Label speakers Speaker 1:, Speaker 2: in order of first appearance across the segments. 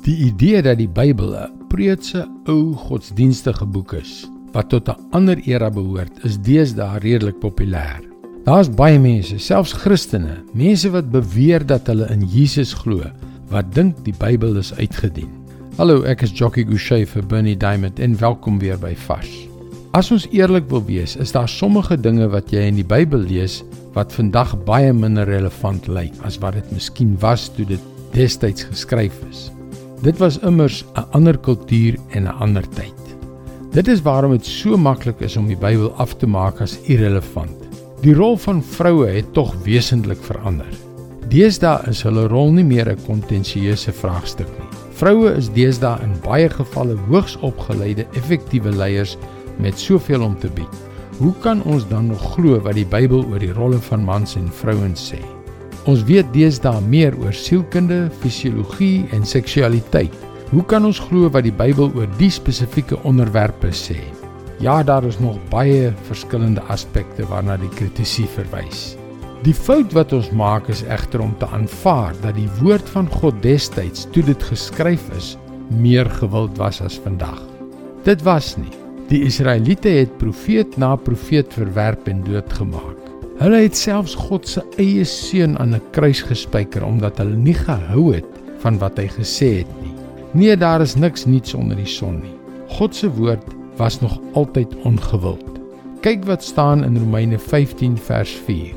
Speaker 1: Die idee dat die Bybel 'n preutse ou godsdienstige boek is wat tot 'n ander era behoort, is deesdae redelik populêr. Daar's baie mense, selfs Christene, mense wat beweer dat hulle in Jesus glo, wat dink die Bybel is uitgedien. Hallo, ek is Jockey Gouchee vir Bernie Diamond en welkom weer by Fas. As ons eerlik wil wees, is daar sommige dinge wat jy in die Bybel lees wat vandag baie minder relevant lyk as wat dit miskien was toe dit destyds geskryf is. Dit was immers 'n ander kultuur en 'n ander tyd. Dit is waarom dit so maklik is om die Bybel af te maak as irrelevant. Die rol van vroue het tog wesentlik verander. Deesdae is hulle rol nie meer 'n kontensieuse vraagstuk nie. Vroue is deesdae in baie gevalle hoogs opgeleide, effektiewe leiers met soveel om te bied. Hoe kan ons dan nog glo wat die Bybel oor die rolle van mans en vrouens sê? Ons weet deesdae meer oor sielkunde, fisiologie en seksualiteit. Hoe kan ons glo wat die Bybel oor die spesifieke onderwerpe sê? Ja, daar is nog baie verskillende aspekte waarna die kritisie verwys. Die fout wat ons maak is egter om te aanvaar dat die woord van God destyds toe dit geskryf is, meer gewild was as vandag. Dit was nie. Die Israeliete het profeet na profeet verwerp en doodgemaak. Hulle het selfs God se eie seun aan 'n kruis gespyker omdat hulle nie gehou het van wat hy gesê het nie. Nee, daar is niks nuuts onder die son nie. God se woord was nog altyd ongewild. Kyk wat staan in Romeine 15 vers 4.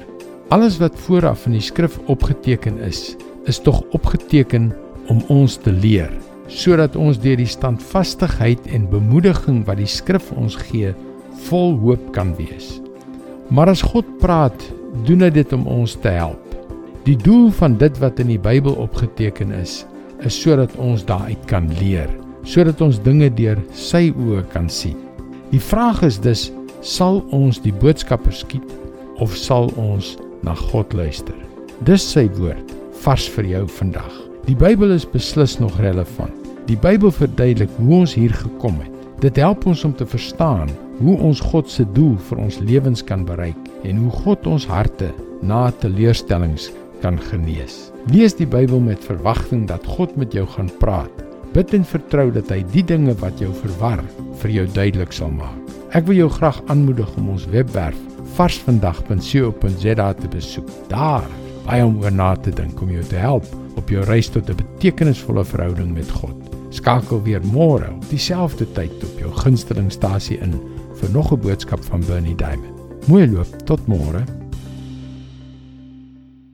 Speaker 1: Alles wat vooraf in die skrif opgeteken is, is tog opgeteken om ons te leer, sodat ons deur die standvastigheid en bemoediging wat die skrif ons gee, vol hoop kan wees. Maar as God praat, doen hy dit om ons te help. Die doel van dit wat in die Bybel opgeteken is, is sodat ons daaruit kan leer, sodat ons dinge deur sy oë kan sien. Die vraag is dus, sal ons die boodskapper skiet of sal ons na God luister? Dis sy woord vars vir jou vandag. Die Bybel is beslis nog relevant. Die Bybel verduidelik hoe ons hier gekom het. Dit help ons om te verstaan hoe ons God se doel vir ons lewens kan bereik en hoe God ons harte na teleurstellings kan genees. Lees die Bybel met verwagting dat God met jou gaan praat. Bid en vertrou dat hy die dinge wat jou verwar vir jou duidelik sal maak. Ek wil jou graag aanmoedig om ons webwerf varsvandag.co.za te besoek. Daar, baie om oor na te dink om jou te help op jou reis tot 'n betekenisvolle verhouding met God. Skakel weer môre op dieselfde tyd op jou gunstelingstasie in vir nog 'n boodskap van Bernie Diamond. Mooi loop tot môre.